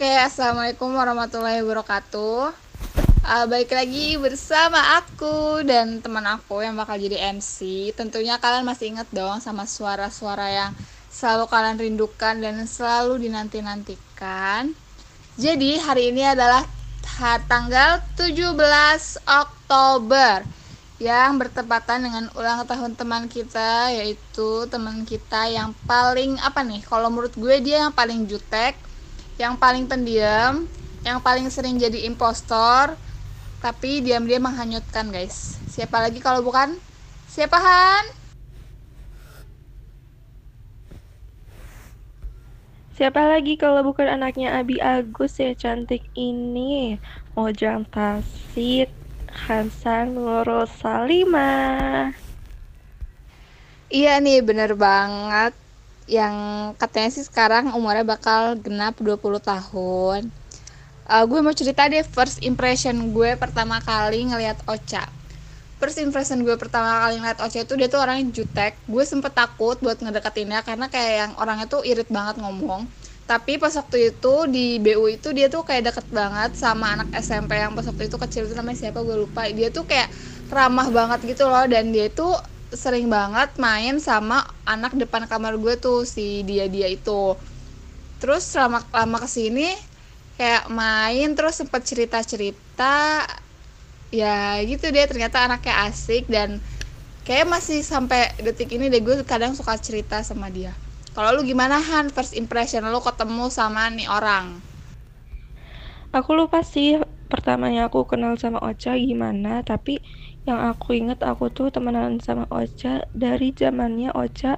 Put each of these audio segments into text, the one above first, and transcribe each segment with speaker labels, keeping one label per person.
Speaker 1: Oke, assalamualaikum warahmatullahi wabarakatuh. Uh, balik lagi bersama aku dan teman aku yang bakal jadi MC. Tentunya kalian masih inget dong sama suara-suara yang selalu kalian rindukan dan selalu dinanti-nantikan. Jadi hari ini adalah tanggal 17 Oktober yang bertepatan dengan ulang tahun teman kita yaitu teman kita yang paling apa nih kalau menurut gue dia yang paling jutek yang paling pendiam yang paling sering jadi impostor tapi diam-diam menghanyutkan guys. Siapa lagi kalau bukan? Siapa Han?
Speaker 2: Siapa lagi kalau bukan anaknya Abi Agus ya cantik ini? Mojang Tasit Hansan Nurul Salima
Speaker 1: Iya nih bener banget Yang katanya sih sekarang umurnya bakal genap 20 tahun. Uh, Gue mau cerita deh first impression gue pertama kali ngelihat Ocha. First impression gue pertama kali ngeliat Ocha itu dia tuh orangnya jutek. Gue sempet takut buat ngedeketinnya karena kayak yang orangnya tuh irit banget ngomong. Tapi pas waktu itu di BU itu dia tuh kayak deket banget sama anak SMP yang pas waktu itu kecil itu namanya siapa gue lupa. Dia tuh kayak ramah banget gitu loh dan dia tuh sering banget main sama anak depan kamar gue tuh si dia dia itu. Terus lama lama ke sini kayak main terus sempet cerita cerita ya gitu deh ternyata anaknya asik dan kayak masih sampai detik ini deh gue kadang suka cerita sama dia. Kalau lu gimana Han? First impression lu ketemu sama nih orang?
Speaker 2: Aku lupa sih pertamanya aku kenal sama Ocha gimana tapi yang aku inget aku tuh temenan sama Ocha dari zamannya Ocha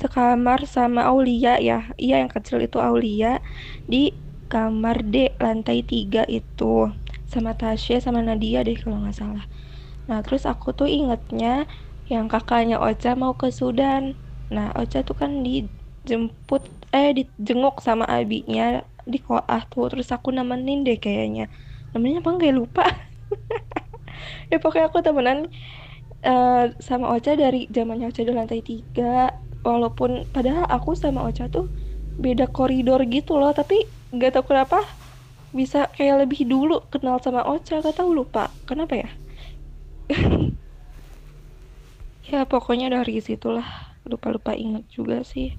Speaker 2: sekamar sama Aulia ya. Iya yang kecil itu Aulia di kamar D lantai 3 itu. Sama Tasya sama Nadia deh kalau nggak salah. Nah terus aku tuh ingetnya yang kakaknya Ocha mau ke Sudan. Nah Ocha tuh kan dijemput eh dijenguk sama abinya di koah tuh. Terus aku nemenin deh kayaknya. Namanya apa nggak lupa ya pokoknya aku temenan uh, sama Ocha dari zamannya Ocha di lantai 3 walaupun padahal aku sama Ocha tuh beda koridor gitu loh tapi nggak tahu kenapa bisa kayak lebih dulu kenal sama Ocha. Gak tahu lupa. Kenapa ya? Ya pokoknya dari situlah. Lupa-lupa inget juga sih.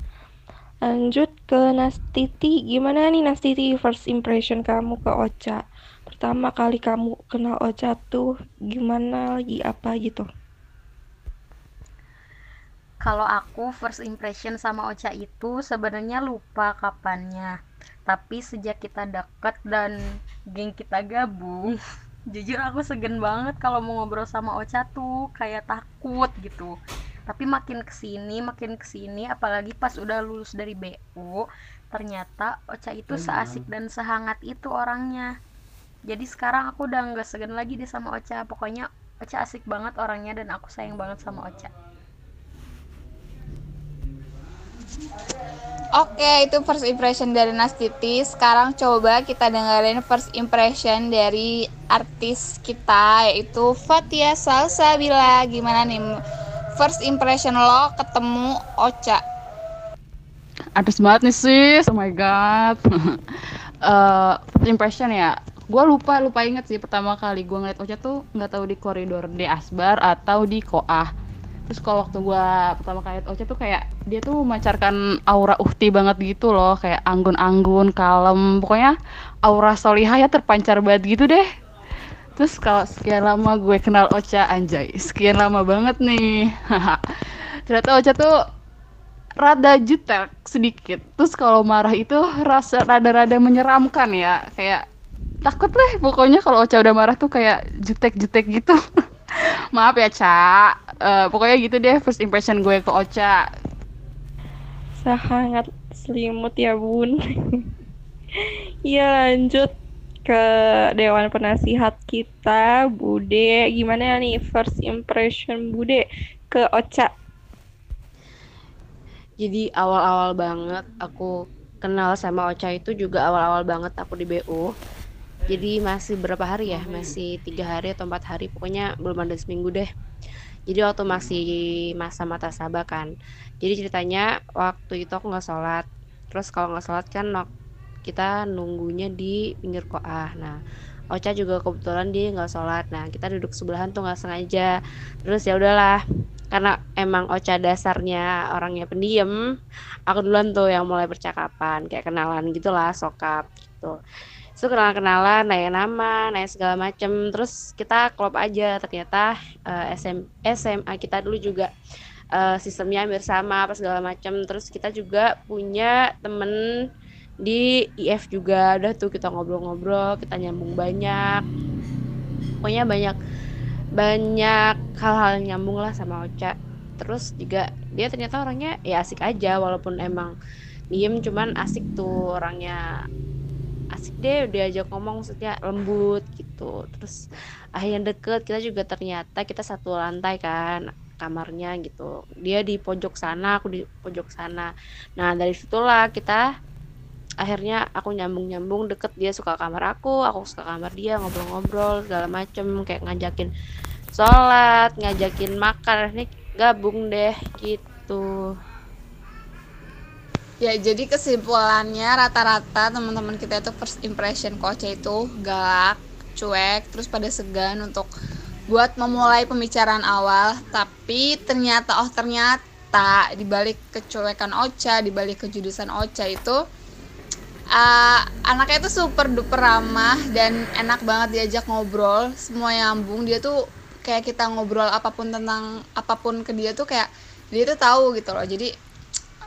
Speaker 2: Lanjut ke Nastiti. Gimana nih Nastiti first impression kamu ke Ocha pertama kali kamu kenal Ocha tuh gimana lagi apa gitu?
Speaker 3: Kalau aku first impression sama Ocha itu sebenarnya lupa kapannya. Tapi sejak kita deket dan geng kita gabung jujur aku segen banget kalau mau ngobrol sama Ocha tuh. Kayak takut gitu. Tapi makin ke sini makin ke sini apalagi pas udah lulus dari BU ternyata Ocha itu seasik dan sehangat itu orangnya jadi sekarang aku udah nggak segen lagi deh sama Ocha pokoknya Ocha asik banget orangnya dan aku sayang banget sama Ocha
Speaker 1: Oke, itu first impression dari Nastiti. Sekarang coba kita dengerin first impression dari artis kita yaitu Fatia Salsabila. Gimana nih first impression lo ketemu Ocha?
Speaker 4: Artis banget nih sis, oh my god. uh, first impression ya, gue lupa lupa inget sih pertama kali gue ngeliat Ocha tuh nggak tahu di koridor di Asbar atau di Koah. Terus kalau waktu gue pertama kali Ocha tuh kayak dia tuh memancarkan aura uhti banget gitu loh kayak anggun-anggun kalem pokoknya aura solihah ya terpancar banget gitu deh. Terus kalau sekian lama gue kenal Ocha anjay sekian lama banget nih. Ternyata Ocha tuh rada jutek sedikit. Terus kalau marah itu rasa rada-rada menyeramkan ya kayak takut deh pokoknya kalau Ocha udah marah tuh kayak jutek-jutek gitu. Maaf ya Ca uh, pokoknya gitu deh first impression gue ke Ocha.
Speaker 2: Sangat selimut ya bun. Ya lanjut ke Dewan Penasihat kita Bude. Gimana nih first impression Bude ke Ocha?
Speaker 5: Jadi awal-awal banget aku kenal sama Ocha itu juga awal-awal banget aku di BU jadi masih berapa hari ya? Masih tiga hari atau empat hari. Pokoknya belum ada seminggu deh. Jadi waktu masih masa mata sabah kan. Jadi ceritanya waktu itu aku nggak sholat. Terus kalau nggak sholat kan kita nunggunya di pinggir koah nah Ocha juga kebetulan dia nggak sholat. Nah kita duduk sebelahan tuh nggak sengaja. Terus ya udahlah. Karena emang Ocha dasarnya orangnya pendiam aku duluan tuh yang mulai percakapan kayak kenalan gitulah sokap gitu itu kenalan-kenalan nanya nama nanya segala macem. Terus kita klop aja. Ternyata uh, SM, SMA kita dulu juga uh, sistemnya hampir sama apa segala macem. Terus kita juga punya temen di IF juga. Udah tuh kita ngobrol-ngobrol kita nyambung banyak. Pokoknya banyak banyak hal-hal nyambung lah sama Ocha. Terus juga dia ternyata orangnya ya asik aja. Walaupun emang diem cuman asik tuh orangnya asik deh diajak ngomong maksudnya lembut gitu. Terus akhirnya deket kita juga ternyata kita satu lantai kan kamarnya gitu. Dia di pojok sana aku di pojok sana. Nah dari situlah kita akhirnya aku nyambung-nyambung deket dia suka kamar aku aku suka kamar dia ngobrol-ngobrol segala macem kayak ngajakin sholat ngajakin makan. Ini gabung deh gitu
Speaker 1: ya jadi kesimpulannya rata-rata teman-teman kita itu first impression coach itu galak cuek terus pada segan untuk buat memulai pembicaraan awal. Tapi ternyata oh ternyata dibalik kecuekan Ocha dibalik kejudusan Ocha itu uh, anaknya itu super duper ramah dan enak banget diajak ngobrol. Semua nyambung dia tuh kayak kita ngobrol apa pun tentang apa pun ke dia tuh kayak dia tuh tahu gitu loh. Jadi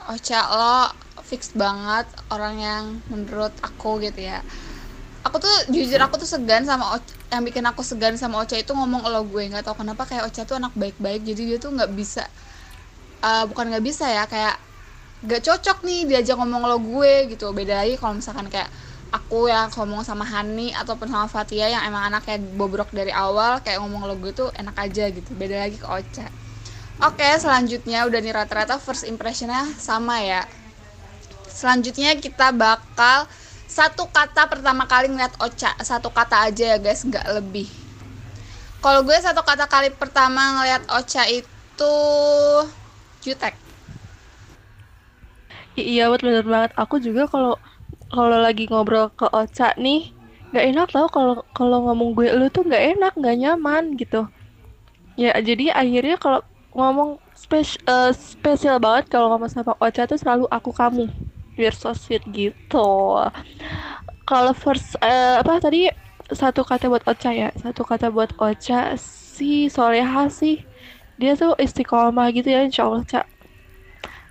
Speaker 1: Ocha lo fix banget orang yang menurut aku gitu ya. Aku tuh jujur aku tuh segan sama Ocha, yang bikin aku segan sama Ocha itu ngomong lo gue nggak tahu kenapa kayak Ocha tuh anak baik-baik jadi dia tuh nggak bisa uh, bukan nggak bisa ya kayak gak cocok nih diajak ngomong lo gue gitu. Beda lagi kalau misalkan kayak aku yang ngomong sama Hani ataupun sama Fatia yang emang anaknya bobrok dari awal kayak ngomong lo gue tuh enak aja gitu. Beda lagi ke Ocha oke selanjutnya udah nih rata-rata first impressionnya sama ya. Selanjutnya kita bakal satu kata pertama kali ngeliat Ocha satu kata aja ya guys nggak lebih. Kalau gue satu kata kali pertama ngeliat Ocha itu jutek.
Speaker 2: Iya bener banget. Aku juga kalau kalau lagi ngobrol ke Ocha nih nggak enak tau kalau kalau ngomong gue lu tuh nggak enak nggak nyaman gitu. Ya jadi akhirnya kalau ngomong spes uh, spesial banget kalau ngomong sama Ocha tuh selalu aku kamu. Biar so sweet gitu. Kalau first uh, apa tadi? Satu kata buat Ocha ya? Satu kata buat Ocha si Soleha sih. Dia tuh istiqomah gitu ya insya Allah Cak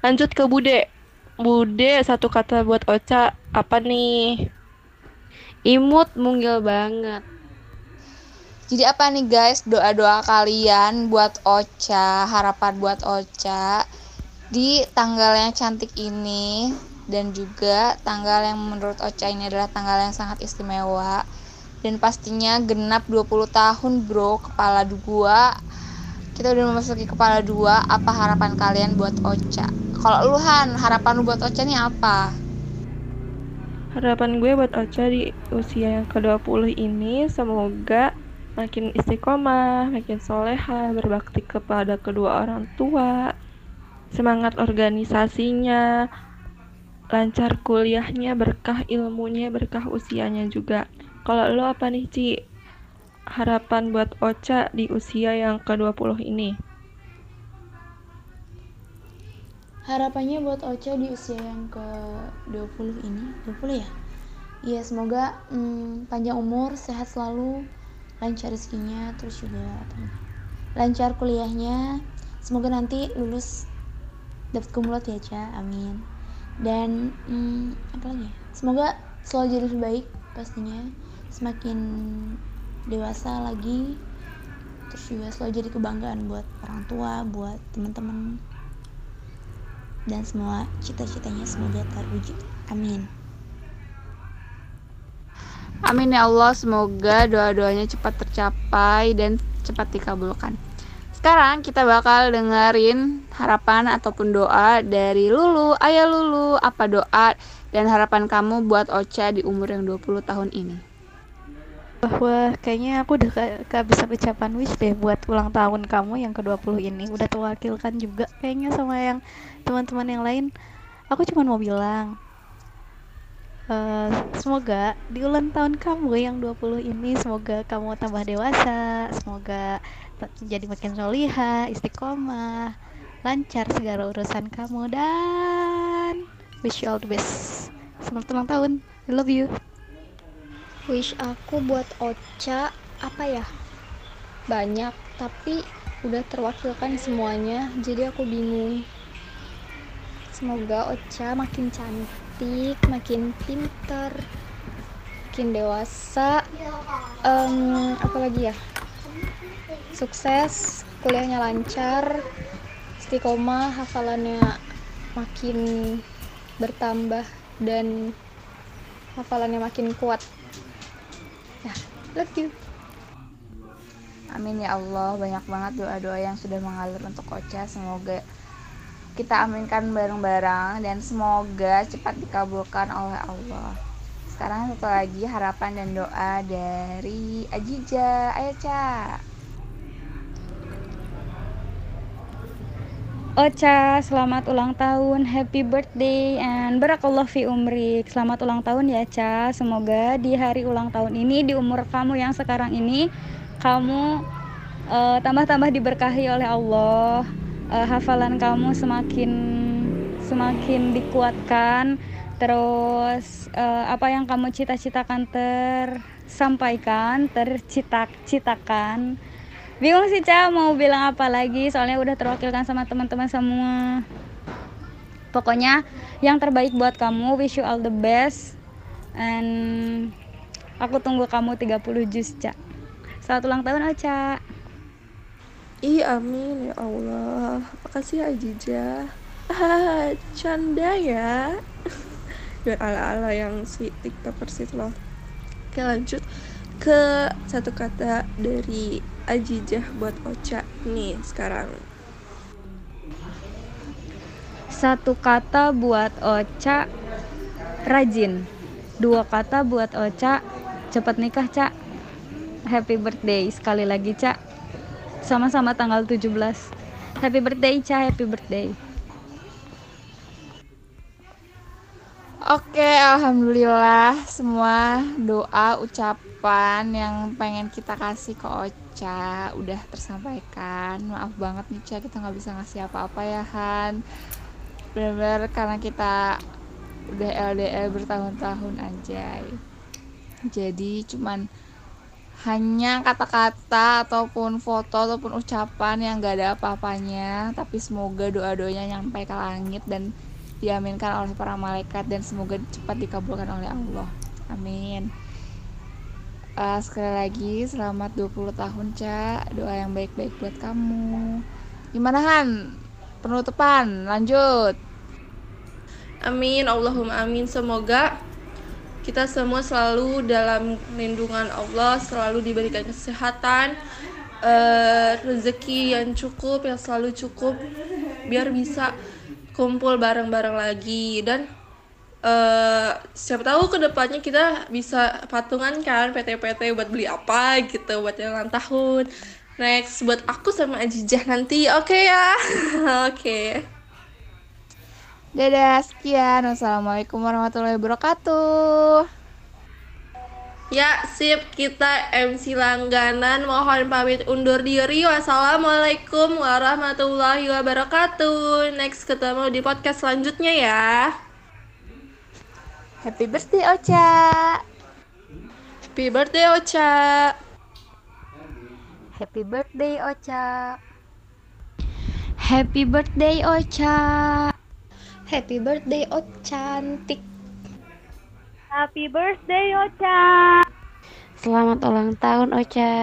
Speaker 2: lanjut ke Bude. Bude satu kata buat Ocha. Apa nih?
Speaker 5: Imut mungil banget.
Speaker 1: Jadi apa nih guys? Doa-doa kalian buat Ocha, harapan buat Ocha di tanggal yang cantik ini dan juga tanggal yang menurut Ocha ini adalah tanggal yang sangat istimewa. Dan pastinya genap 20 tahun bro kepala dua. Kita udah memasuki kepala dua. Apa harapan kalian buat Ocha? Kalau lu Han, harapan lu buat Ocha nih apa?
Speaker 2: Harapan gue buat Ocha di usia yang ke-20 ini semoga makin istiqomah, makin soleha, berbakti kepada kedua orang tua, semangat organisasinya, lancar kuliahnya, berkah ilmunya, berkah usianya juga. Kalau lo apa nih, Ci? Harapan buat Ocha di usia yang ke-20 ini?
Speaker 6: harapannya buat Ocha di usia yang ke 20 ini 20 ya Iya semoga hmm, panjang umur sehat selalu lancar rezekinya terus juga lancar kuliahnya semoga nanti lulus dapat kumulot ya Ca amin dan hmm, apa lagi ya? semoga selalu jadi lebih baik pastinya semakin dewasa lagi terus juga selalu jadi kebanggaan buat orang tua buat teman-teman dan semua cita-citanya semoga terwujud. Amin.
Speaker 1: Amin ya Allah, semoga doa-doanya cepat tercapai dan cepat dikabulkan. Sekarang kita bakal dengerin harapan ataupun doa dari Lulu. Ayah Lulu, apa doa dan harapan kamu buat Ocha di umur yang 20 tahun ini?
Speaker 7: bahwa kayaknya aku udah kehabisan ucapan wish deh buat ulang tahun kamu yang ke-20 ini udah terwakilkan juga kayaknya sama yang teman-teman yang lain aku cuma mau bilang Eh, semoga di ulang tahun kamu yang 20 ini semoga kamu tambah dewasa, semoga jadi makin solihah, istiqomah, lancar segala urusan kamu dan wish you all the best. Selamat ulang tahun. I love you.
Speaker 8: Wish aku buat Ocha apa ya? Banyak, tapi udah terwakilkan semuanya, jadi aku bingung. Semoga Ocha makin cantik, makin pinter, makin dewasa. Um, apa lagi ya? Sukses, kuliahnya lancar, istiqomah, hafalannya makin bertambah dan hafalannya makin kuat. Ya, love you.
Speaker 1: Amin ya Allah, banyak banget doa-doa yang sudah mengalir untuk Ocha. Semoga kita aminkan bareng-bareng dan semoga cepat dikabulkan oleh Allah. Sekarang satu lagi harapan dan doa dari Ajija. Ayo, Ca.
Speaker 9: Ocha, selamat ulang tahun, happy birthday, and barakallah fi umrik. Selamat ulang tahun ya, Ca. Semoga di hari ulang tahun ini, di umur kamu yang sekarang ini, kamu uh, tambah-tambah diberkahi oleh Allah. Uh, hafalan kamu semakin semakin dikuatkan. Terus uh, apa yang kamu cita-citakan tersampaikan, tercita-citakan. Bingung sih Ca mau bilang apa lagi soalnya udah terwakilkan sama teman-teman semua. Pokoknya yang terbaik buat kamu wish you all the best. And aku tunggu kamu 30 jus Ca. Selamat ulang tahun Ocha
Speaker 2: Ih amin ya Allah Makasih Ajija ah, Canda ya Biar ala-ala yang si tiktokers itu loh Oke lanjut ke satu kata dari Ajijah buat Ocha nih sekarang.
Speaker 9: Satu kata buat Ocha rajin. Dua kata buat Ocha cepat nikah, Cak. Happy birthday sekali lagi, Cak. Sama-sama tanggal 17. Happy birthday, Cak. Happy birthday.
Speaker 1: Oke, alhamdulillah semua doa, ucapan yang pengen kita kasih ke Ocha udah tersampaikan. Maaf banget nih Ca, kita nggak bisa ngasih apa-apa ya Han. Benar-benar karena kita udah LDR bertahun-tahun aja. Jadi cuman hanya kata-kata ataupun foto ataupun ucapan yang gak ada apa-apanya tapi semoga doa-doanya nyampe ke langit dan diaminkan oleh para malaikat dan semoga cepat dikabulkan oleh Allah. Amin. Uh, sekali lagi selamat 20 tahun, Ca. Doa yang baik-baik buat kamu. Gimana Han? Penutupan, lanjut.
Speaker 2: Amin, Allahumma amin. Semoga kita semua selalu dalam lindungan Allah, selalu diberikan kesehatan, uh, rezeki yang cukup, yang selalu cukup, biar bisa kumpul bareng-bareng lagi. Dan uh, siapa tahu ke depannya kita bisa patungan kan PT-PT buat beli apa gitu buat ulang tahun. Next buat aku sama Ajijah nanti oke okay ya? Oke. okay.
Speaker 1: Dadah sekian wassalamualaikum warahmatullahi wabarakatuh
Speaker 2: Ya, sip. Kita MC langganan mohon pamit undur diri. Wassalamualaikum warahmatullahi wabarakatuh. Next ketemu di podcast selanjutnya ya.
Speaker 1: Happy birthday Ocha.
Speaker 2: Happy birthday Ocha.
Speaker 3: Happy birthday Ocha.
Speaker 9: Happy birthday Ocha.
Speaker 8: Happy birthday Ocha cantik.
Speaker 10: Happy birthday Ocha.
Speaker 5: Selamat ulang tahun Ocha.